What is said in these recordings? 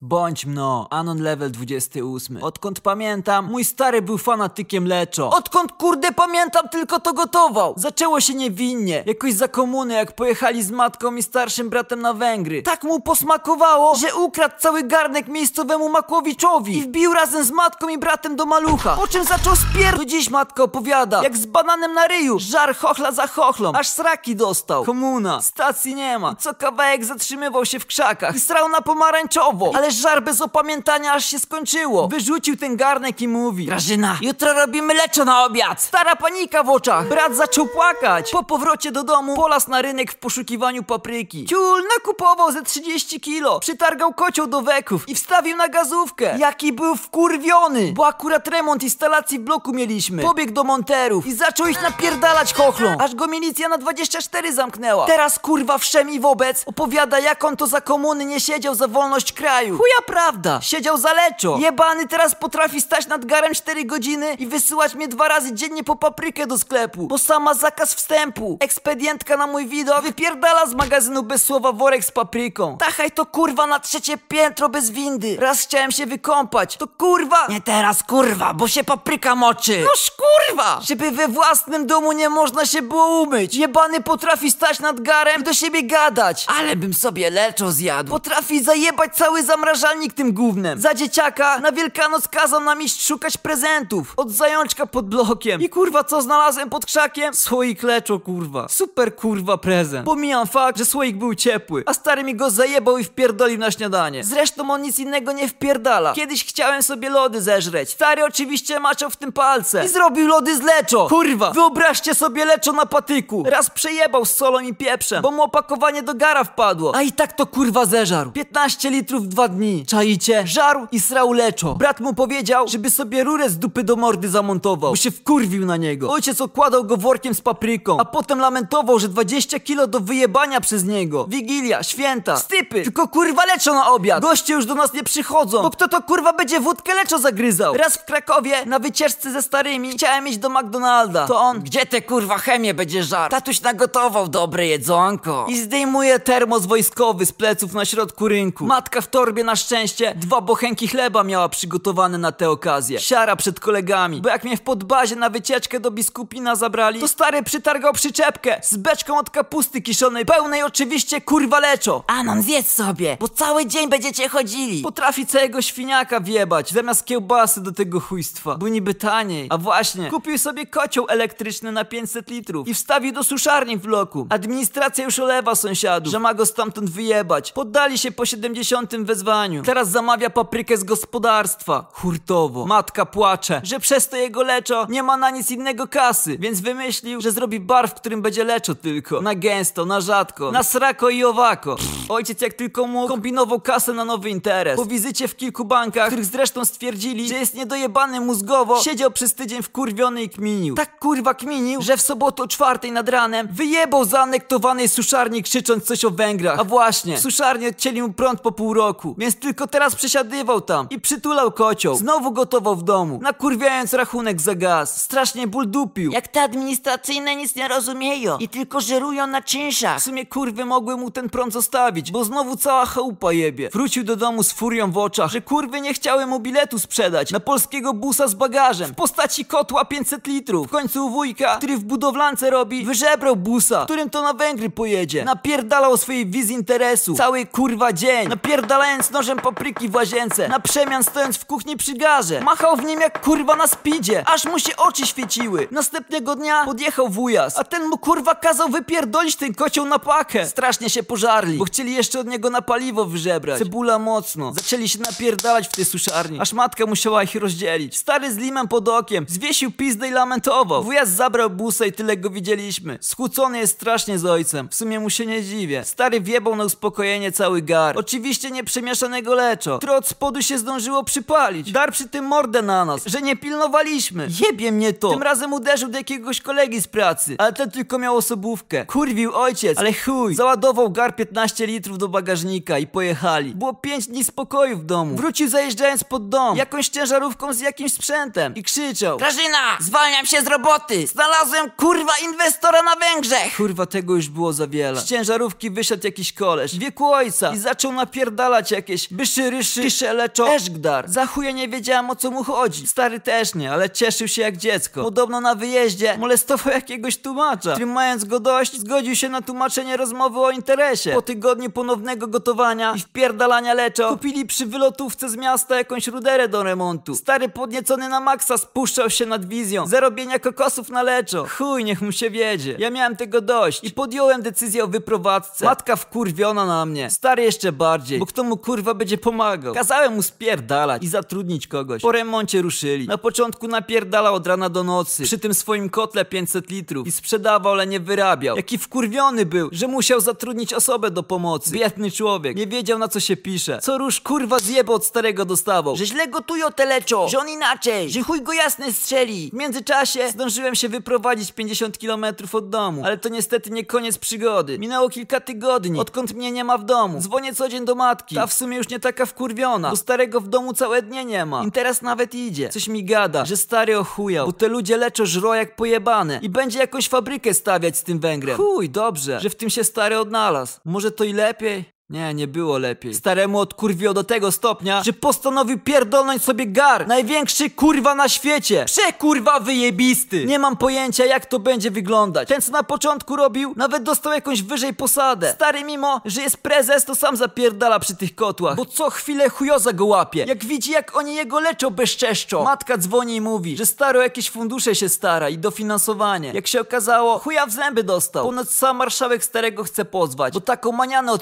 Bądź mno, Anon level 28. Odkąd pamiętam, mój stary był fanatykiem leczo. Odkąd kurde pamiętam, tylko to gotował. Zaczęło się niewinnie, jakoś za komuny, jak pojechali z matką i starszym bratem na Węgry. Tak mu posmakowało, że ukradł cały garnek miejscowemu Makłowiczowi i wbił razem z matką i bratem do malucha. Po czym zaczął spier... Do dziś matka opowiada, jak z bananem na ryju, żar chochla za chochlą, aż sraki dostał. Komuna, stacji nie ma, co kawałek zatrzymywał się w krzakach i srał na pomarańczowo, ale żar bez opamiętania aż się skończyło. Wyrzucił ten garnek i mówi Grażyna, jutro robimy leczo na obiad. Stara panika w oczach, brat zaczął płakać. Po powrocie do domu polas na rynek w poszukiwaniu papryki. Ciul nakupował ze 30 kilo, przytargał kocioł do weków i wstawił na gazówkę. Jaki był wkurwiony, bo akurat remont instalacji w bloku mieliśmy. Pobiegł do monterów i zaczął ich napierdalać chochlą, aż go milicja na 24 zamknęła. Teraz kurwa wszemi wobec opowiada jak on to za komuny nie siedział za wolność kraju. Chuja prawda, siedział za leczo. Jebany teraz potrafi stać nad garem 4 godziny i wysyłać mnie dwa razy dziennie po paprykę do sklepu, bo sama zakaz wstępu. Ekspedientka na mój widok wypierdala z magazynu bez słowa worek z papryką. Tachaj to kurwa na trzecie piętro bez windy. Raz chciałem się wykąpać, to kurwa... Nie teraz kurwa, bo się papryka moczy. Noż kurwa! Żeby we własnym domu nie można się było umyć. Jebany potrafi stać nad garem i do siebie gadać. Ale bym sobie leczo zjadł. Potrafi zajebać cały zamrażalnik tym gównem. Za dzieciaka na Wielkanoc kazał nam iść szukać prezentów. Od zajączka pod blokiem. I kurwa co znalazłem pod krzakiem? Słoik leczo kurwa. Super kurwa prezent. Pomijam fakt, że słoik był ciepły, a stary mi go zajebał i wpierdolił na śniadanie. Zresztą on nic innego nie wpierdala. Kiedyś chciałem sobie lody zeżreć. Stary oczywiście maczał w tym palce. I zrobił lody z leczo. Kurwa, wyobraźcie sobie leczo na patyku. Raz przejebał z solą i pieprzem, bo mu opakowanie do gara wpadło. A i tak to kurwa zeżarł. 15 litrów w dwa dni. Czaicie? Żarł i srał leczo. Brat mu powiedział, żeby sobie rurę z dupy do mordy zamontował, bo się wkurwił na niego. Ojciec okładał go workiem z papryką, a potem lamentował, że 20 kilo do wyjebania przez niego. Wigilia, święta, stypy, tylko kurwa leczo na obiad. Goście już do nas nie przychodzą, bo kto to kurwa będzie wódkę leczo zagryzał? Raz w Krakowie, na wycieczce ze starymi, chciałem iść do McDonalda. To on, gdzie te kurwa chemię będzie żar? Tatuś nagotował dobre jedzonko. I zdejmuje termos wojskowy z pleców na środku rynku. Matka w torbie na szczęście dwa bochenki chleba miała przygotowane na tę okazję. Siara przed kolegami, bo jak mnie w podbazie na wycieczkę do biskupina zabrali, to stary przytargał przyczepkę z beczką od kapusty kiszonej, pełnej oczywiście kurwa leczo. Anon, zjedz sobie, bo cały dzień będziecie chodzili. Potrafi całego świniaka wjebać, zamiast kiełbasy do tego chujstwa, bo niby taniej. A właśnie, kupił sobie kocioł elektryczny na 500 litrów i wstawił do suszarni w bloku. Administracja już olewa sąsiadów, że ma go stamtąd wyjebać. Poddali się po 70 wezwaniu. Teraz zamawia paprykę z gospodarstwa. Hurtowo. Matka płacze, że przez to jego leczo nie ma na nic innego kasy, więc wymyślił, że zrobi bar, w którym będzie leczo tylko. Na gęsto, na rzadko, na srako i owako. Ojciec jak tylko mógł, kombinował kasę na nowy interes. Po wizycie w kilku bankach, których zresztą stwierdzili, że jest niedojebany mózgowo, siedział przez tydzień wkurwiony i kminił. Tak kurwa kminił, że w sobotę o czwartej nad ranem wyjebał zaanektowanej suszarni krzycząc coś o Węgrach. A właśnie, suszarni odcięli mu prąd po pół roku, więc tylko teraz przesiadywał tam i przytulał kocioł. Znowu gotował w domu, nakurwiając rachunek za gaz. Strasznie ból dupił. Jak te administracyjne nic nie rozumieją i tylko żerują na W czynszach. sumie kurwy mogły mu ten prąd zostawić, bo znowu cała chałupa jebie. Wrócił do domu z furią w oczach, że kurwy nie chciały mu biletu sprzedać na polskiego busa z bagażem w postaci kotła 500 litrów. W końcu wujka, który w budowlance robi, wyżebrał busa, którym to na Węgry pojedzie. Napierdalał swojej wiz interesu. Cały kurwa dzień. Napierdalając nożem papryki w łazience. Na przemian stojąc w kuchni przy garze. Machał w nim jak kurwa na spidzie. Aż mu się oczy świeciły. Następnego dnia podjechał wujas, a ten mu kurwa kazał wypierdolić ten kocioł na pakę. Strasznie się pożarli, bo chcieli jeszcze od niego na paliwo wyżebrać. Cebula mocno. Zaczęli się napierdalać w tej suszarni, aż matka musiała ich rozdzielić. Stary z limem pod okiem, zwiesił pizdę i lamentował. Wujas zabrał busa i tyle go widzieliśmy. Skłócony jest strasznie z ojcem. W sumie mu się nie dziwię. Stary wjebał na uspokojenie cały gar. Oczywiście nie przemieszanego leczo, które od spodu się zdążyło przypalić. Dar przy tym mordę na nas, że nie pilnowaliśmy. Jebie mnie to. Tym razem uderzył do jakiegoś kolegi z pracy, ale ten tylko miał osobówkę. Kurwił ojciec, ale chuj. Załadował gar 15 litrów do bagażnika i pojechali. Było 5 dni spokoju w domu. Wrócił zajeżdżając pod dom, jakąś ciężarówką z jakimś sprzętem i krzyczał. Grażyna, zwalniam się z roboty. Znalazłem kurwa inwestora na Węgrzech. Kurwa, tego już było za wiele. Z ciężarówki wyszedł jakiś koleś w wieku ojca i zaczął napierdalać jak jakieś byszy, ryszy, kysze, leczo, eszgdar. Za chuja nie wiedziałem o co mu chodzi. Stary też nie, ale cieszył się jak dziecko. Podobno na wyjeździe molestował jakiegoś tłumacza, który mając go dość, zgodził się na tłumaczenie rozmowy o interesie. Po tygodniu ponownego gotowania i wpierdalania leczo, kupili przy wylotówce z miasta jakąś ruderę do remontu. Stary podniecony na maksa spuszczał się nad wizją. Zarobienia kokosów na leczo. Chuj, niech mu się wiedzie. Ja miałem tego dość i podjąłem decyzję o wyprowadzce. Matka wkurwiona na mnie. Stary jeszcze bardziej, bo kto mu kurwa będzie pomagał. Kazałem mu spierdalać i zatrudnić kogoś. Po remoncie ruszyli. Na początku napierdalał od rana do nocy. Przy tym swoim kotle 500 litrów. I sprzedawał, ale nie wyrabiał. Jaki wkurwiony był, że musiał zatrudnić osobę do pomocy. Biedny człowiek. Nie wiedział na co się pisze. Co róż kurwa zjeby od starego dostawał. Że źle gotują te leczo, że on inaczej, że chuj go jasny strzeli. W międzyczasie zdążyłem się wyprowadzić 50 km od domu, ale to niestety nie koniec przygody. Minęło kilka tygodni, odkąd mnie nie ma w domu. Dzwonię co dzień do matki, ta w sumie już nie taka wkurwiona, bo starego w domu całe dnie nie ma. I teraz nawet idzie. Coś mi gada, że stary ochujał, bo te ludzie leczą żro jak pojebane i będzie jakąś fabrykę stawiać z tym węgrem. Chuj, dobrze, że w tym się stary odnalazł. Może to i lepiej? Nie, nie było lepiej. Staremu odkurwiło do tego stopnia, że postanowił pierdolnąć sobie gar. Największy kurwa na świecie. Przekurwa wyjebisty. Nie mam pojęcia jak to będzie wyglądać. Ten co na początku robił, nawet dostał jakąś wyżej posadę. Stary mimo, że jest prezes, to sam zapierdala przy tych kotłach. Bo co chwilę chujoza go łapie. Jak widzi jak oni jego leczą bezczeszczo. Matka dzwoni i mówi, że staro jakieś fundusze się stara i dofinansowanie. Jak się okazało, chuja w zęby dostał. Ponoć sam marszałek starego chce pozwać, bo taką manianę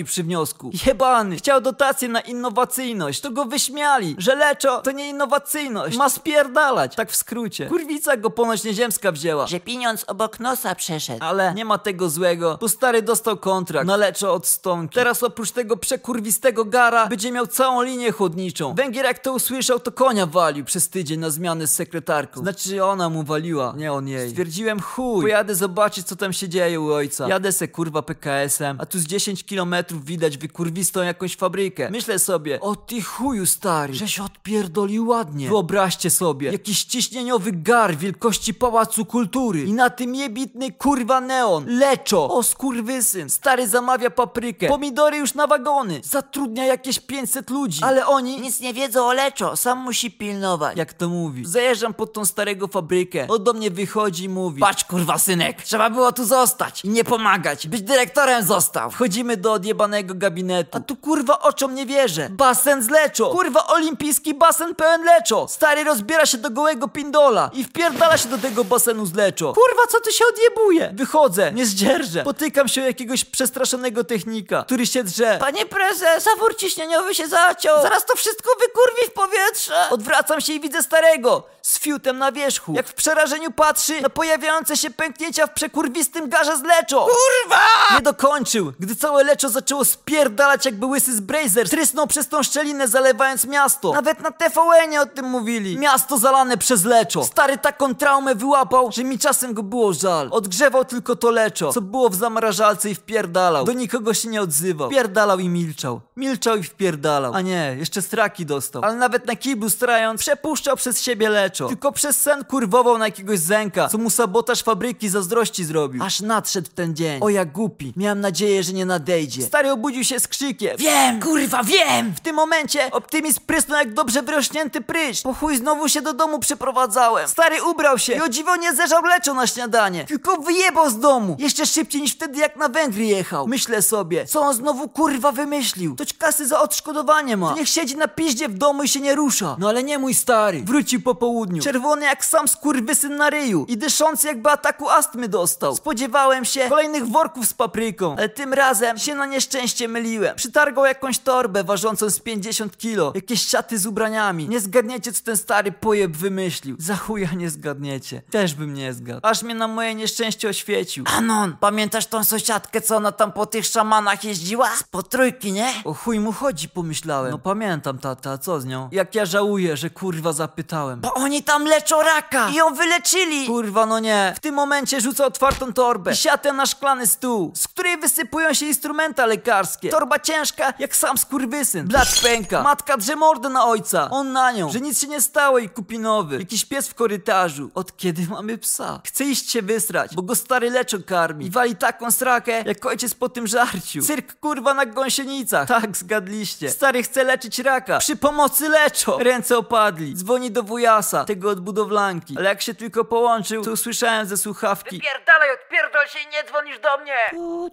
odpierdoli przy wniosku. Jebany, chciał dotację na innowacyjność, to go wyśmiali, że leczo to nie innowacyjność, ma spierdalać, tak w skrócie. Kurwica go ponoć nieziemska wzięła. Że pieniądz obok nosa przeszedł. Ale nie ma tego złego, bo stary dostał kontrakt na leczo od stonki. Teraz oprócz tego przekurwistego gara będzie miał całą linię chłodniczą. Węgier jak to usłyszał, to konia walił przez tydzień na zmianę z sekretarką. Znaczy ona mu waliła, nie on jej. Stwierdziłem chuj, pojadę zobaczyć co tam się dzieje u ojca. Jadę se kurwa PKS-em, a tu z 10 kilometrów widać wykurwistą jakąś fabrykę. Myślę sobie, o ty chuju stary, że się odpierdolił ładnie. Wyobraźcie sobie, jakiś ciśnieniowy gar wielkości Pałacu Kultury i na tym jebitny kurwa neon. Leczo, o skurwysyn. Stary zamawia paprykę, pomidory już na wagony, zatrudnia jakieś 500 ludzi, ale oni... Nic nie wiedzą o leczo, sam musi pilnować. Jak to mówi? Zajeżdżam pod tą starego fabrykę. On do mnie wychodzi i mówi: Patrz kurwa synek, trzeba było tu zostać i nie pomagać, być dyrektorem został. Wchodzimy do odjebanego gabinetu. A tu kurwa oczom nie wierzę. Basen z leczo. Kurwa olimpijski basen pełen leczo. Stary rozbiera się do gołego pindola i wpierdala się do tego basenu z leczo. Kurwa co tu się odjebuje? Wychodzę, nie zdzierżę. Potykam się o jakiegoś przestraszonego technika, który się drze. Panie prezes, zawór ciśnieniowy się zaciął. Zaraz to wszystko wykurwi w powietrze. Odwracam się i widzę starego z fiutem na wierzchu. Jak w przerażeniu patrzy na pojawiające się pęknięcia w przekurwistym garze z leczo. Kurwa! Nie dokończył, gdy całe leczo zaczęło spierdalać jakby łysy z Brazer. Trysnął przez tą szczelinę zalewając miasto. Nawet na TVN-ie o tym mówili. Miasto zalane przez leczo. Stary taką traumę wyłapał, że mi czasem go było żal. Odgrzewał tylko to leczo, co było w zamrażalce i wpierdalał. Do nikogo się nie odzywał. Wpierdalał i milczał. Milczał i wpierdalał. A nie, jeszcze straki dostał. Ale nawet na kiblu strając, przepuszczał przez siebie leczo. Tylko przez sen kurwował na jakiegoś zęka, co mu sabotaż fabryki zazdrości zrobił. Aż nadszedł ten dzień. O jak głupi. Miałem nadzieję, że nie nadejdzie. Stary obudził się z krzykiem. Wiem, kurwa, wiem! W tym momencie optymizm prysnął jak dobrze wyrośnięty prysz. Po chuj znowu się do domu przeprowadzałem. Stary ubrał się i o dziwo nie zeżał leczo na śniadanie. Tylko wyjebał z domu. Jeszcze szybciej niż wtedy jak na Węgry jechał. Myślę sobie, co on znowu kurwa wymyślił. Toć kasy za odszkodowanie ma. To niech siedzi na piździe w domu i się nie rusza. No ale nie mój stary. Wrócił po południu. Czerwony jak sam skurwysyn na ryju. I dyszący jakby ataku astmy dostał. Spodziewałem się kolejnych worków z papryką. Ale tym razem się na nieszczęście myliłem. Przytargał jakąś torbę ważącą z 50 kilo. Jakieś szaty z ubraniami. Nie zgadniecie co ten stary pojeb wymyślił. Za chuja nie zgadniecie. Też bym nie zgadł. Aż mnie na moje nieszczęście oświecił. Anon, pamiętasz tą sąsiadkę, co ona tam po tych szamanach jeździła? Z potrójki, nie? O chuj mu chodzi, pomyślałem. No pamiętam, tata, co z nią? Jak ja żałuję, że kurwa zapytałem. Bo oni tam leczą raka i ją wyleczyli. Kurwa, no nie. W tym momencie rzuca otwartą torbę i siatę na szklany stół, z której wysypują się instrumenta lekarskie. Torba ciężka, jak sam skurwysyn. Blat pęka. Matka drze mordę na ojca. On na nią. Że nic się nie stało i kupi nowy. Jakiś pies w korytarzu. Od kiedy mamy psa? Chce iść się wysrać, bo go stary leczo karmi. I wali taką srakę, jak ojciec po tym żarciu. Cyrk kurwa na gąsienicach. Tak, zgadliście. Stary chce leczyć raka. Przy pomocy leczo. Ręce opadli. Dzwoni do wujasa, tego od budowlanki. Ale jak się tylko połączył, to usłyszałem ze słuchawki. Pierdalaj, odpierdol się i nie dzwonisz do mnie!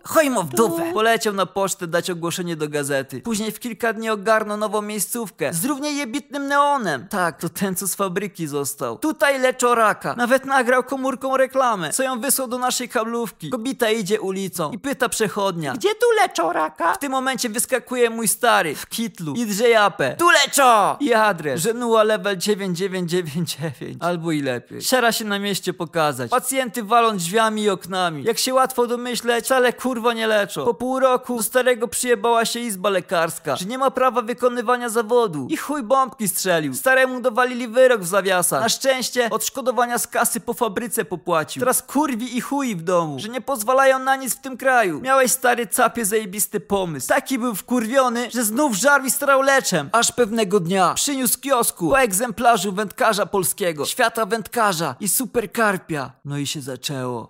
Chojmo w dupę! Poleciał na pocztę dać ogłoszenie do gazety. Później w kilka dni ogarnął nową miejscówkę z równie jebitnym neonem. Tak, to ten co z fabryki został. Tutaj leczą raka. Nawet nagrał komórką reklamę, co ją wysłał do naszej kablówki. Kobita idzie ulicą i pyta przechodnia. Gdzie tu leczą raka? W tym momencie wyskakuje mój stary w kitlu i drze japę. Tu leczo! I adres. Żenuła level 9999. Albo i lepiej. Siara się na mieście pokazać. Pacjenty walą drzwiami i oknami. Jak się łatwo domyśleć, wcale kurwa nie leczą. Po pół roku do starego przyjebała się izba lekarska, że nie ma prawa wykonywania zawodu. I chuj bombki strzelił. Staremu dowalili wyrok w zawiasach. Na szczęście odszkodowania z kasy po fabryce popłacił. Teraz kurwi i chuj w domu, że nie pozwalają na nic w tym kraju. Miałeś stary capie zajebisty pomysł. Taki był wkurwiony, że znów żarł i starał leczem. Aż pewnego dnia przyniósł kiosku po egzemplarzu wędkarza polskiego, świata wędkarza i superkarpia. No i się zaczęło.